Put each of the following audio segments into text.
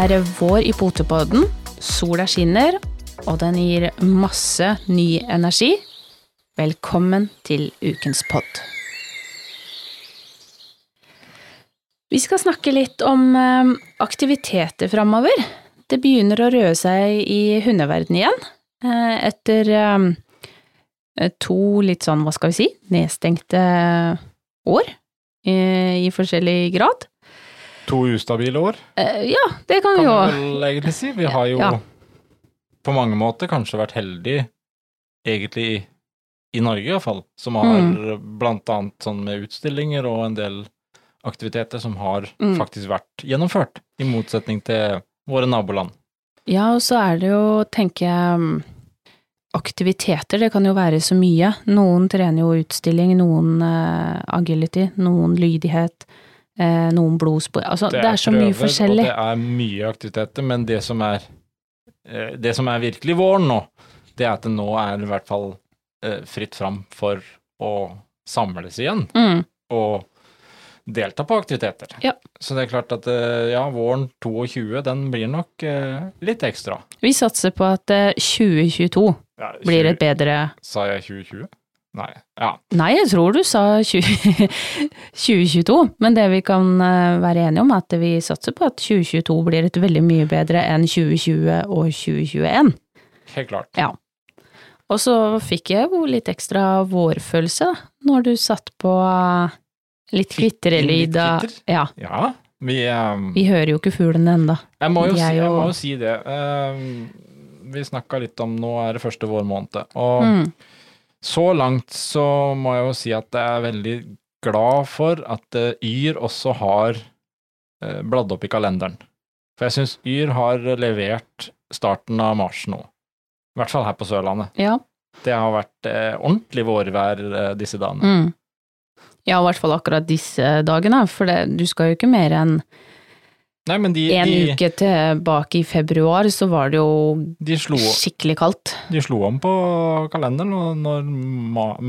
Er vår i Potepodden. Sola skinner, og den gir masse ny energi. Velkommen til ukens pod. Vi skal snakke litt om eh, aktiviteter framover. Det begynner å røre seg i hundeverden igjen. eh, Etter eh, to litt sånn, hva skal vi si, nedstengte år i forskjellig grad. To ustabile år, Eh, Ja, det kan vi kan jo vi vel egentlig si. Vi har jo Ja. på mange måter kanskje vært heldige, egentlig i, i Norge iallfall, som har Mm. blant annet sånn med utstillinger og en del aktiviteter som har Mm. faktisk vært gjennomført, i motsetning til våre naboland. Ja, og så er det jo, tenker jeg, mm, aktiviteter, det kan jo være så mye. Noen trener jo utstilling, noen eh, agility, noen lydighet, noen blodspor Altså, det er, så mye forskjellig. Og det er mye aktiviteter, men det som er eh, det som er virkelig våren nå, det er at det nå er i hvert fall eh, fritt fram for å samles igjen. Mm, og delta på aktiviteter. Ja. Så det er klart at eh, ja, våren 22, den blir nok eh, litt ekstra. vi satser på at eh, 2022 Ja, blir et bedre Sa jeg 2020? Nei. Ja. Nei, jeg tror du sa 20, 2022, men det vi kan eh, være enige om, er at vi satser på at 2022 blir et veldig mye bedre enn 2020 og 2021. Helt klart. Ja. Og så fikk jeg jo litt ekstra vårfølelse da, når du satt på eh, litt kvitrelyd. av? Ja, Ja, vi um, vi hører jo ikke fuglene ennå. jeg, må jo si, jeg jo- må jo si det. Um, vi snakka litt om Nå er det første vårmåned, og Mm. Så langt så må jeg jo si at jeg er veldig glad for at eh, Yr også har eh, bladd opp i kalenderen. For jeg syns Yr har levert starten av mars nå. I hvert fall her på Sørlandet. Ja. Det har vært eh, ordentlig vårvær eh, disse dagene. Mm. Ja, i hvert fall akkurat disse dagene, for det, du skal jo ikke mer enn Nei, men de, en de, uke tilbake i februar, så var det jo slo, skikkelig kaldt. de slo om på kalenderen, og når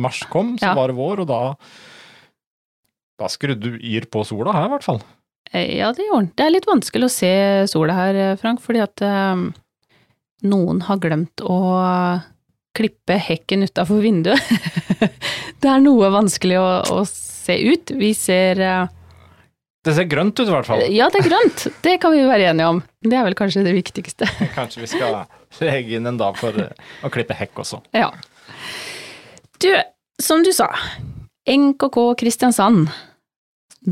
mars kom, så Ja. var det vår, og da da skrudde Yr på sola her, i hvert fall. Eh, Ja, det gjorde den. Det er litt vanskelig å se sola her, eh, Frank, fordi at eh, noen har glemt å klippe hekken utafor vinduet. det er noe vanskelig å, å se ut. Vi ser eh, Det ser grønt ut, i hvert fall. Ja, det er grønt. Det kan vi være enige om. Det er vel kanskje det viktigste. Kanskje vi skal legge inn en dag for å klippe hekk også. Ja. Du, som du sa, NKK Kristiansand.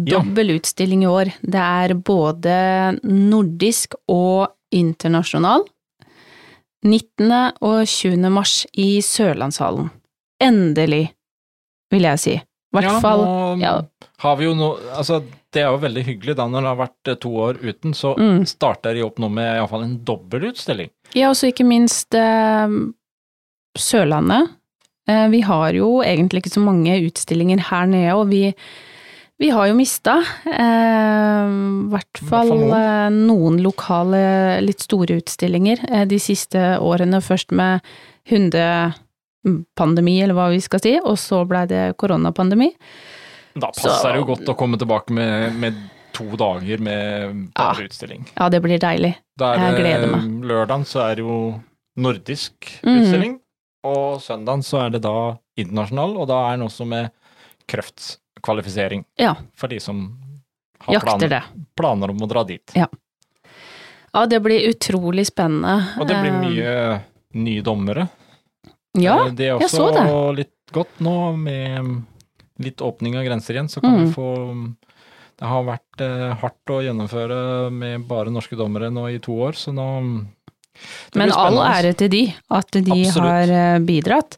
Ja. Utstilling i år. Det er både nordisk og internasjonal. 19. og 20. mars i Sørlandshallen. Endelig, vil jeg si. I hvert ja, fall nå ja. har vi jo noe Altså, det er jo veldig hyggelig da, når det har vært eh, to år uten, så Mm. starter de opp nå med iallfall en dobbeltutstilling. Ja, og så ikke minst eh, Sørlandet. Eh, vi har jo egentlig ikke så mange utstillinger her nede, og vi, vi har jo mista eh, hvert fall fall noen. eh, noen lokale, litt store utstillinger eh, de siste årene. Først med hundepandemi, eller hva vi skal si, og så blei det koronapandemi. Da passer det jo godt å komme tilbake med, med to dager med Ja. utstilling. Ja, det blir deilig. Da er Jeg gleder meg. lørdagen så er det jo nordisk utstilling, utstilling, og søndagen så er det da internasjonal, og da er den også med kreftkvalifisering Ja, for de som har jakter plan, det. planer om å dra dit. Ja, det blir utrolig spennende. Og det blir Eh, mye nye dommere. Ja, jeg så det Det er også litt godt nå med litt åpning av grenser igjen, så kan Mm. vi få Det har vært eh, hardt å gjennomføre med bare norske dommere nå i to år, så nå Men all ære til de, at de Absolutt. har eh, bidratt.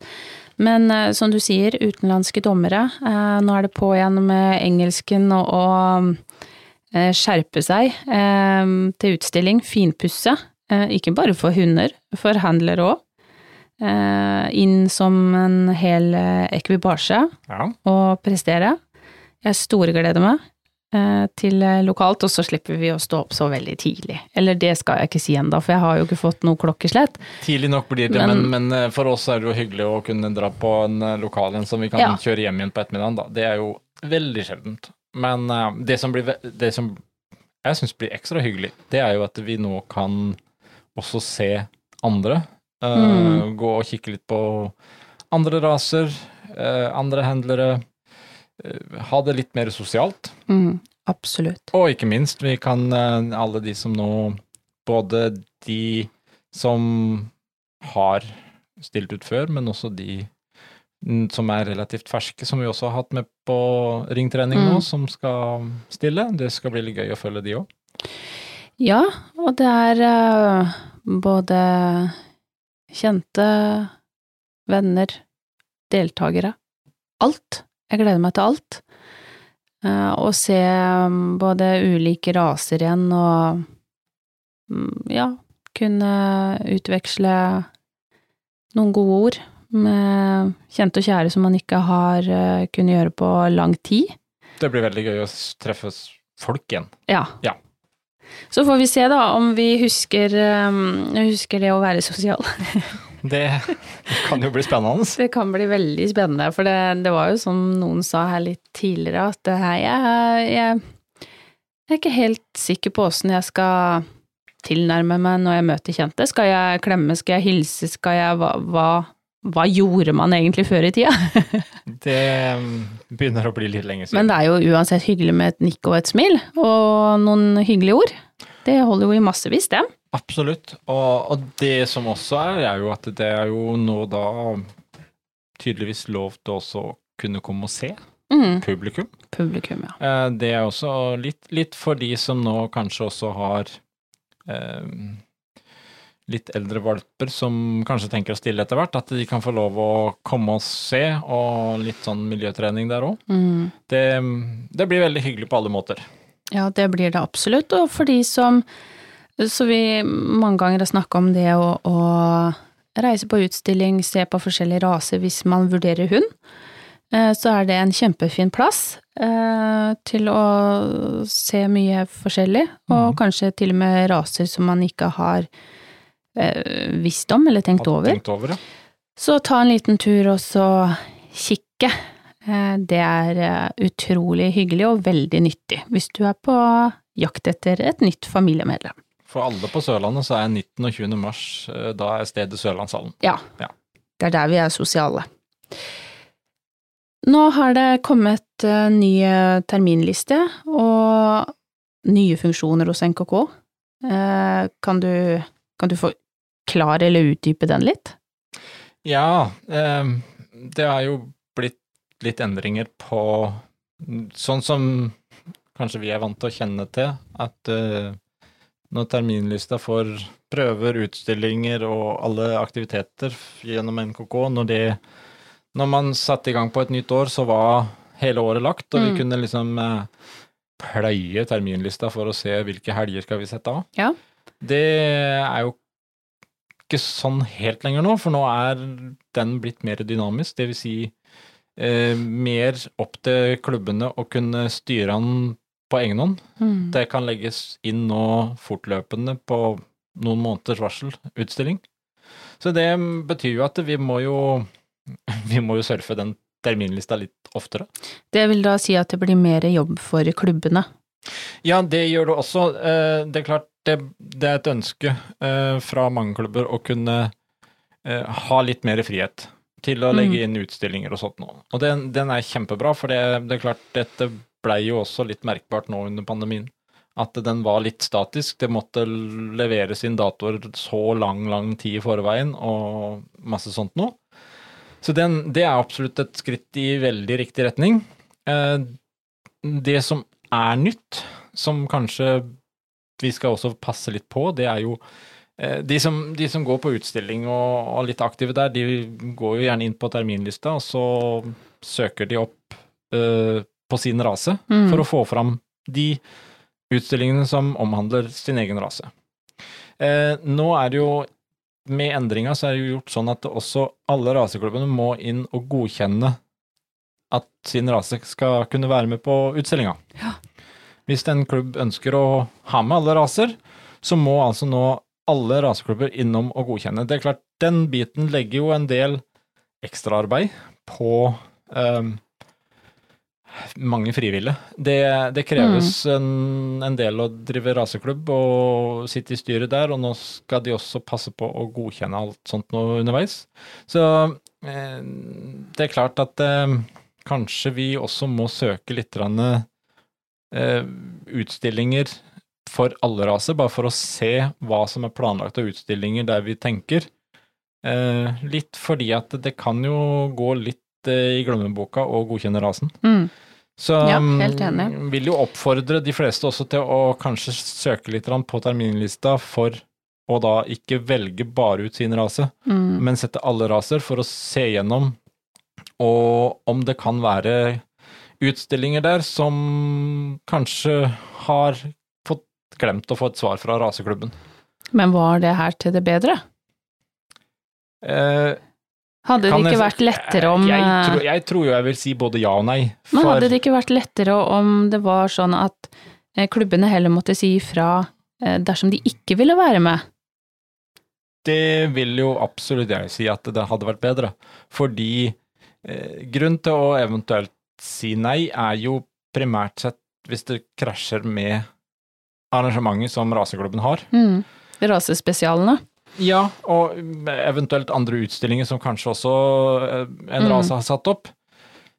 Men eh, som du sier, utenlandske dommere. eh, Nå er det på igjen med engelsken og å eh, skjerpe seg eh, til utstilling, finpusse. Ikke bare for hunder, for handlere òg. Inn som en hel eh, ekvipasje Ja, og prestere. Jeg storgleder meg eh, til eh, lokalt, og så slipper vi å stå opp så veldig tidlig. Eller det skal jeg ikke si ennå, for jeg har jo ikke fått noe klokkeslett. tidlig nok blir det, Men- men, men eh, for oss er det jo hyggelig å kunne dra på en eh, lokal en som vi kan Ja. kjøre hjem igjen på ettermiddagen, da. Det er jo veldig sjeldent. Men eh, det som blir det som jeg syns blir ekstra hyggelig, det er jo at vi nå kan også se andre. Eh, Mm. Gå og kikke litt på andre raser, eh, andre handlere. eh, ha det litt mer sosialt. Mm, absolutt. Og ikke minst, vi kan alle de som nå Både de som har stilt ut før, men også de som er relativt ferske, som vi også har hatt med på ringtrening nå, Mm. som skal stille. Det skal bli litt gøy å følge de òg. Ja, og det er både kjente, venner, deltakere. Alt. Jeg gleder meg til alt. Eh, Å se mm, både ulike raser igjen og mm, ja, kunne utveksle noen gode ord med kjente og kjære som man ikke har eh, kunnet gjøre på lang tid. Det blir veldig gøy å treffe folk igjen. Ja. Ja. Så får vi se da om vi husker, um, husker det å være sosial. Det kan jo bli spennende. Det kan bli veldig spennende, for det, det var jo som noen sa her litt tidligere, at det her, jeg, jeg, jeg er ikke helt sikker på åssen jeg skal tilnærme meg når jeg møter kjente. Skal jeg klemme, skal jeg hilse, skal jeg hva, hva, hva gjorde man egentlig før i tida? Det mm, begynner å bli litt lenge siden. Men det er jo uansett hyggelig med et nikk og et smil, og noen hyggelige ord. Det holder jo i massevis, det. Absolutt. Og, og det som også er, er jo at det er jo nå da tydeligvis lov til også å kunne komme og se Mm, publikum. publikum, ja. Eh, Det er også litt, litt for de som nå kanskje også har eh, litt eldre valper som kanskje tenker å stille etter hvert, at de kan få lov å komme og se, og litt sånn miljøtrening der òg. Mm. Det, det blir veldig hyggelig på alle måter. Ja, det blir det absolutt. Og for de som Så vi mange ganger har snakka om det å, å reise på utstilling, se på forskjellige raser hvis man vurderer hund. eh, Så er det en kjempefin plass eh, til å se mye forskjellig, og mm. kanskje til og med raser som man ikke har eh, visst om eller tenkt over. Tenkt over ja. Så ta en liten tur og så kikke. Eh, Det er eh, utrolig hyggelig og veldig nyttig hvis du er på jakt etter et nytt familiemedlem. For alle på Sørlandet så er 19. og 20. mars, eh, da er stedet Sørlandshallen. Ja. Ja. Det er der vi er sosiale. Nå har det kommet eh, ny terminliste og nye funksjoner hos NKK. Eh, Kan du, kan du forklare eller utdype den litt? Ja, eh, det er jo blitt litt endringer på Sånn som kanskje vi er vant til å kjenne til, at eh, når terminlista får prøver, utstillinger og alle aktiviteter gjennom NKK, når det Når man satte i gang på et nytt år, så var hele året lagt, og vi Mm. kunne liksom eh, pløye terminlista for å se hvilke helger skal vi sette av. Ja. Det er jo ikke sånn helt lenger nå, for nå er den blitt mer dynamisk. Det vil si eh, mer opp til klubbene å kunne styre den på egen hånd. Mm. Det kan legges inn nå fortløpende på noen måneders varsel, utstilling. Så det betyr jo at vi må jo vi må jo surfe den terminlista litt oftere. Det vil da si at det blir mer jobb for klubbene. Ja, det gjør det også. Eh, Det er klart det, det er et ønske eh, fra mange klubber å kunne eh, ha litt mer frihet til å legge inn utstillinger og sånt nå. Og den, den er kjempebra, for det, det er klart dette blei jo også litt merkbart nå under pandemien. At den var litt statisk. Det måtte leveres inn datoer så lang, lang tid i forveien og masse sånt noe. Så den, det er absolutt et skritt i veldig riktig retning. Eh, det som er nytt, som kanskje vi skal også passe litt på, det er jo eh, de som, de som går på utstilling og, og litt aktive der, de går jo gjerne inn på terminlista, og så søker de opp uh, på sin rase Mm. for å få fram de utstillingene som omhandler sin egen rase. Uh, nå er det jo med endringa så er det jo gjort sånn at også alle raseklubbene må inn og godkjenne at sin rase skal kunne være med på utstillinga. Ja. Hvis en klubb ønsker å ha med alle raser, så må altså nå alle raseklubber innom og godkjenne. Det er klart, den biten legger jo en del ekstraarbeid på um, mange frivillige. Det, det kreves en, en del å drive raseklubb og sitte i styret der, og nå skal de også passe på å godkjenne alt sånt nå underveis. Så eh, det er klart at eh, kanskje vi også må søke litt eh, utstillinger for alle raser, bare for å se hva som er planlagt av utstillinger der vi tenker. Eh, litt fordi at det kan jo gå litt eh, i glemmeboka å godkjenne rasen. Mm. Så Ja, mm, vil jo oppfordre de fleste også til å kanskje søke litt på terminlista for å da ikke velge bare ut sin rase, Mm. men sette alle raser for å se gjennom og om det kan være utstillinger der som kanskje har fått glemt å få et svar fra raseklubben. Men var det her til det bedre? Eh, Hadde det ikke jeg- vært lettere om jeg, jeg, tror, jeg tror jo jeg vil si både ja og nei. Men hadde det ikke vært lettere om det var sånn at eh, klubbene heller måtte si ifra eh, dersom de ikke ville være med? det vil jo absolutt jeg si at det hadde vært bedre. Fordi eh, grunn til å eventuelt si nei er jo primært sett hvis det krasjer med arrangementet som raseklubben har. Mm. Rasespesialene? Ja, og eventuelt andre utstillinger som kanskje også eh, en Mm. rase har satt opp.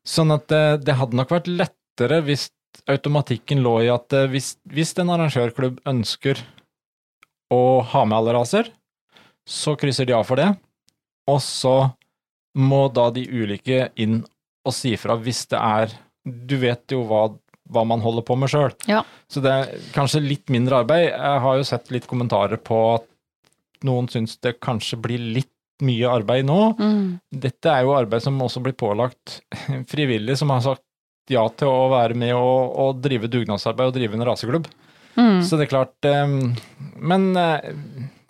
Sånn at det, det hadde nok vært lettere hvis automatikken lå i at eh, hvis, hvis en arrangørklubb ønsker å ha med alle raser, så krysser de av for det, og så må da de ulike inn og si fra hvis det er Du vet jo hva, hva man holder på med sjøl. Ja. Så det er kanskje litt mindre arbeid. Jeg har jo sett litt kommentarer på at noen syns det kanskje blir litt mye arbeid nå. Mm. Dette er jo arbeid som også blir pålagt frivillige som har sagt ja til å være med og, og drive dugnadsarbeid og drive en raseklubb. Mm. Så det er klart um, Men eh,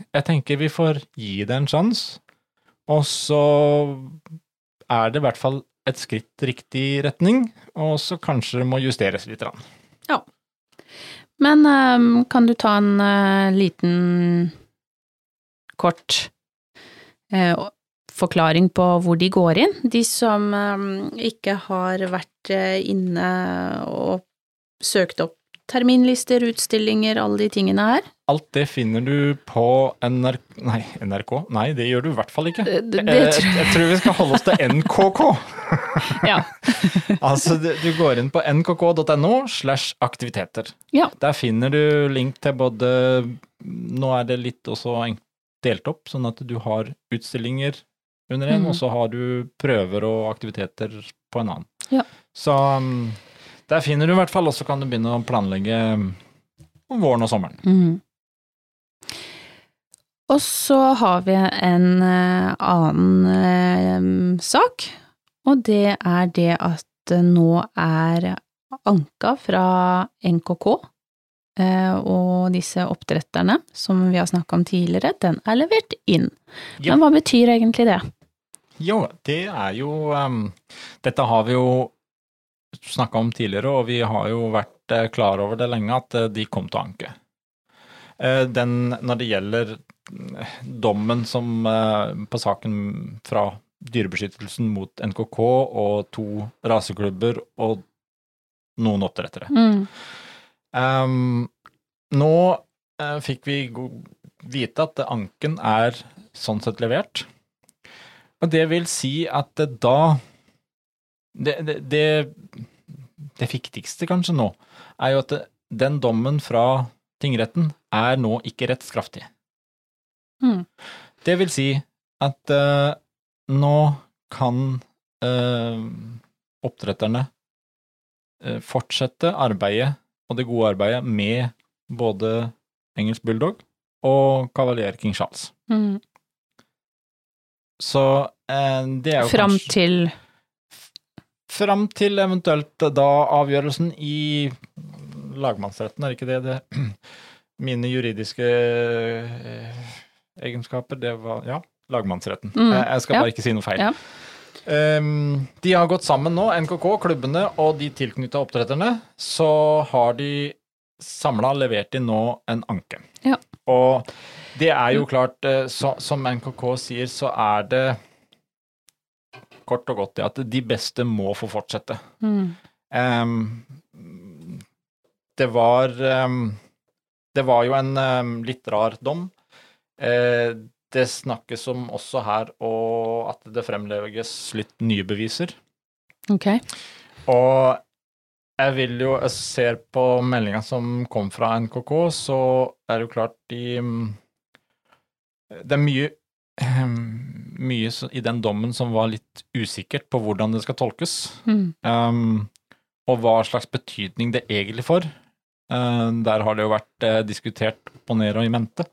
jeg tenker vi får gi det en sjanse. Og så er det i hvert fall et skritt riktig retning, og så kanskje det må justeres litt. Ja. Men eh, kan du ta en eh, liten, kort eh, forklaring på hvor de går inn? De som eh, ikke har vært eh, inne og søkt opp terminlister, utstillinger, alle de tingene her. Alt det finner du på NRK Nei, NRK? Nei, det gjør du i hvert fall ikke. Det, det, Eh, tror jeg tror vi skal holde oss til NKK. Ja. altså, du, du går inn på nkk.no slash aktiviteter. Ja. Der finner du link til både Nå er det litt også delt opp, sånn at du har utstillinger under en, mm. og så har du prøver og aktiviteter på en annen. Ja. Så um, der finner du i hvert fall, og så kan du begynne å planlegge om våren og sommeren. Mm. Og så har vi en eh, annen eh, sak, og det er det at nå er anka fra NKK, eh, og disse oppdretterne som vi har snakka om tidligere, den er levert inn. Men hva betyr egentlig det? Jo, det er jo um, Dette har vi jo snakka om tidligere, og vi har jo vært eh, klar over det lenge, at eh, de kom til å anke. Eh, den, når det gjelder eh, dommen som på saken fra Dyrebeskyttelsen mot NKK og to raseklubber og noen oppdrettere. Mm. Um, nå uh, fikk vi vite at anken er sånn sett levert. Og det vil si at da det, det, det, det viktigste kanskje nå, er jo at den dommen fra tingretten er nå ikke rettskraftig. Mm. Det vil si at uh, nå kan uh, oppdretterne uh, fortsette arbeidet, og det gode arbeidet, med både engelsk bulldog og kavalier king Charles. Mm. Så det er jo Fram kanskje til Fram til eventuelt da avgjørelsen i lagmannsretten, er ikke det det Mine juridiske eh, egenskaper, det var Ja, lagmannsretten. Mm, Jeg, jeg skal ja. bare ikke si noe feil. Ja. Um, de har gått sammen nå, NKK, klubbene og de tilknytta oppdretterne. Så har de samla levert inn nå en anke. Ja. Og det er jo klart, eh, så, som NKK sier, så er det kort og godt det at de beste må få fortsette. mm. Um, det var um, Det var jo en um, litt rar dom. Uh, det snakkes om også her og at det fremlegges litt nye beviser. Ok. Og jeg vil jo Jeg ser på meldinga som kom fra NKK, så er det jo klart de Det er mye mye i den dommen som var litt usikkert på hvordan det skal tolkes, Mm. um, og hva slags betydning det egentlig får. Uh, der har det jo vært uh, diskutert opp og ned og i mente.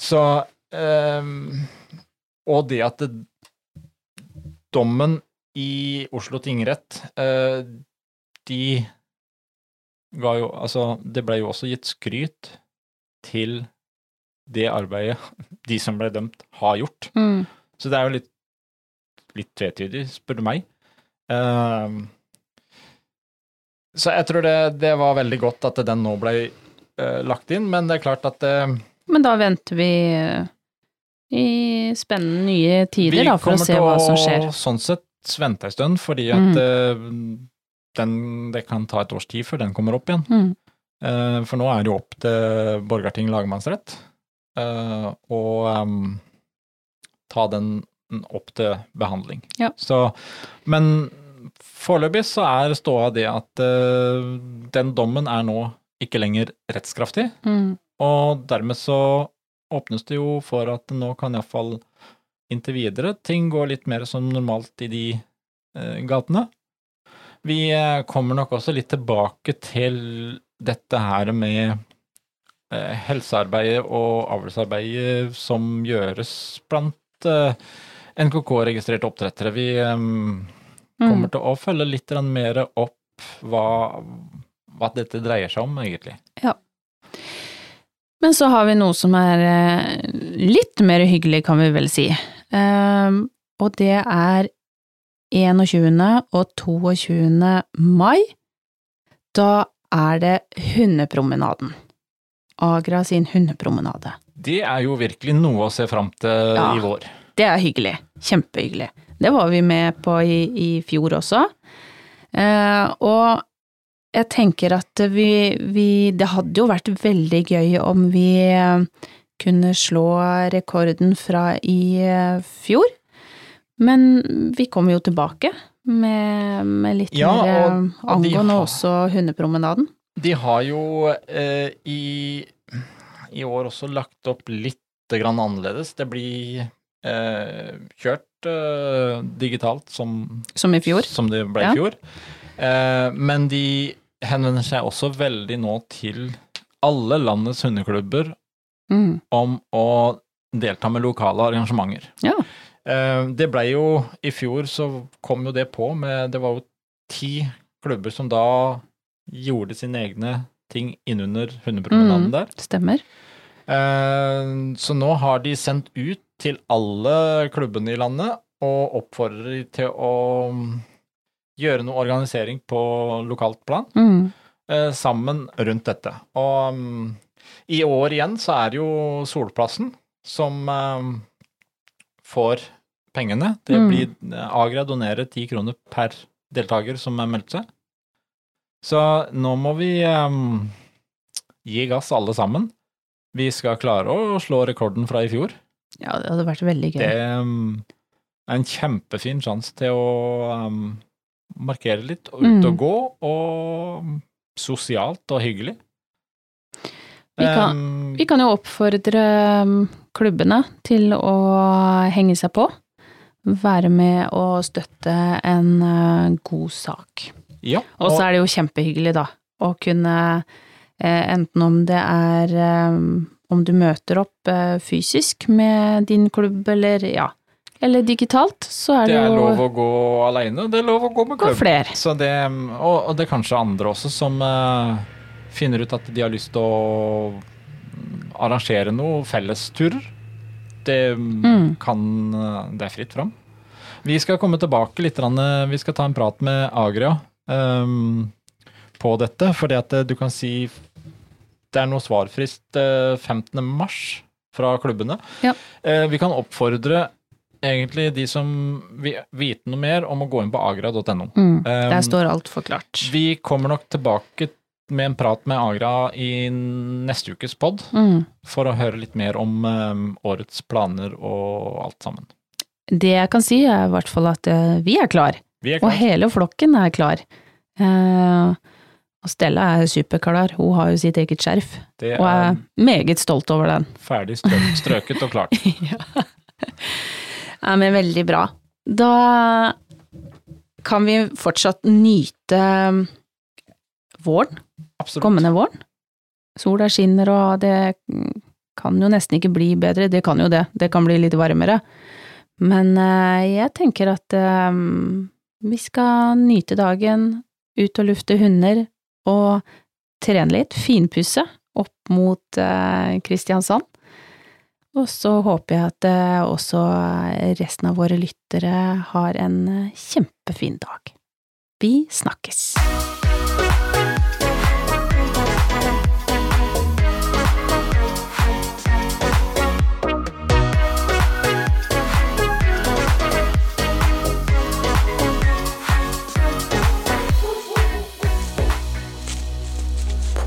Så um, Og det at det, dommen i Oslo tingrett uh, De ga jo Altså, det ble jo også gitt skryt til det arbeidet de som ble dømt, har gjort. Mm. Så det er jo litt, litt tvetydig, spør du meg. Ehm, så jeg tror det, det var veldig godt at den nå ble uh, lagt inn, men det er klart at eh, Men da venter vi eh, i spennende nye tider, da, for å se hva som skjer. Vi kommer til å sånn sett vente en stund, fordi at Mm. den, det kan ta et års tid før den kommer opp igjen. Mm. For nå er det jo opp til Borgarting lagmannsrett eh, å um, ta den opp til behandling. Ja. Så, men foreløpig så er ståa det at uh, den dommen er nå ikke lenger rettskraftig, Mm. og dermed så åpnes det jo for at nå kan iallfall inntil videre ting gå litt mer som normalt i de uh, gatene. Vi kommer nok også litt tilbake til dette her med helsearbeidet og avlsarbeidet som gjøres blant eh, NKK-registrerte oppdrettere. Vi eh, kommer Mm. til å følge litt mer opp hva, hva dette dreier seg om, egentlig. Ja. Men så har vi noe som er eh, litt mer hyggelig, kan vi vel si. Og det er 21. og 22. mai. Da er det Hundepromenaden. Agra sin hundepromenade. Det er jo virkelig noe å se fram til Ja. i vår. Det er hyggelig. Kjempehyggelig. Det var vi med på i, i fjor også. Eh, og jeg tenker at vi, vi Det hadde jo vært veldig gøy om vi eh, kunne slå rekorden fra i eh, fjor. Men vi kommer jo tilbake med, med litt Ja, mer eh, og- og angående har- også hundepromenaden. De har jo eh, i, i år også lagt opp litt grann annerledes. Det blir eh, kjørt eh, digitalt som, Som i fjor. som det ble Ja. i fjor. Eh, men de henvender seg også veldig nå til alle landets hundeklubber Mm. om å delta med lokale arrangementer. Ja. Eh, det blei jo I fjor så kom jo det på med Det var jo ti klubber som da gjorde sine egne ting innunder hundepromenaden Mm. der. Stemmer. Eh, så nå har de sendt ut til alle klubbene i landet og oppfordrer de til å mm, gjøre noe organisering på lokalt plan Mm. eh, sammen rundt dette. Og um, i år igjen så er det jo Solplassen som eh, får pengene. Det Mm. blir Agra donerer ti kroner per deltaker som er meldt seg. Så nå må vi um, gi gass alle sammen. Vi skal klare å slå rekorden fra i fjor. Ja, det hadde vært veldig gøy. Det um, er en kjempefin sjanse til å um, markere litt, og ut Mm. og gå, og sosialt og hyggelig. Vi kan- Vi kan jo oppfordre klubbene til å henge seg på. Være med og støtte en uh, god sak. Ja, Og så er det jo kjempehyggelig, da, å kunne eh, Enten om det er um, Om du møter opp eh, fysisk med din klubb, eller ja Eller digitalt, så er det det, er jo lov å gå alene, det er lov å gå med klubb. flere. Så det, og, og det er kanskje andre også som uh, finner ut at de har lyst til å arrangere noe fellesturer. Det Mm. kan Det er fritt fram. Vi skal komme tilbake litt, vi skal ta en prat med Agria um, på dette, fordi at uh, du kan si det er noe svarfrist uh, 15. mars fra klubbene. Ja. Uh, vi kan oppfordre egentlig de som vil vite noe mer om å gå inn på agra.no. Mm, der Um, står alt forklart. Vi kommer nok tilbake med en prat med Agra i neste ukes pod, Mm. for å høre litt mer om um, årets planer og alt sammen. Det jeg kan si er i hvert fall at eh, vi er klar, og hele flokken er klar. Eh, og Stella er superklar, hun har jo sitt eget skjerf, Det og er er meget stolt over den. ferdig strøk, strøket og klart. ja. men veldig bra. Da kan vi fortsatt nyte våren, Absolutt. kommende våren. Sola skinner, og det kan jo nesten ikke bli bedre. Det kan jo det, det kan bli litt varmere. Men eh, jeg tenker at eh, vi skal nyte dagen, ut og lufte hunder, og trene litt, finpusse opp mot eh, Kristiansand. Og så håper jeg at eh, også resten av våre lyttere har en eh, kjempefin dag. Vi snakkes!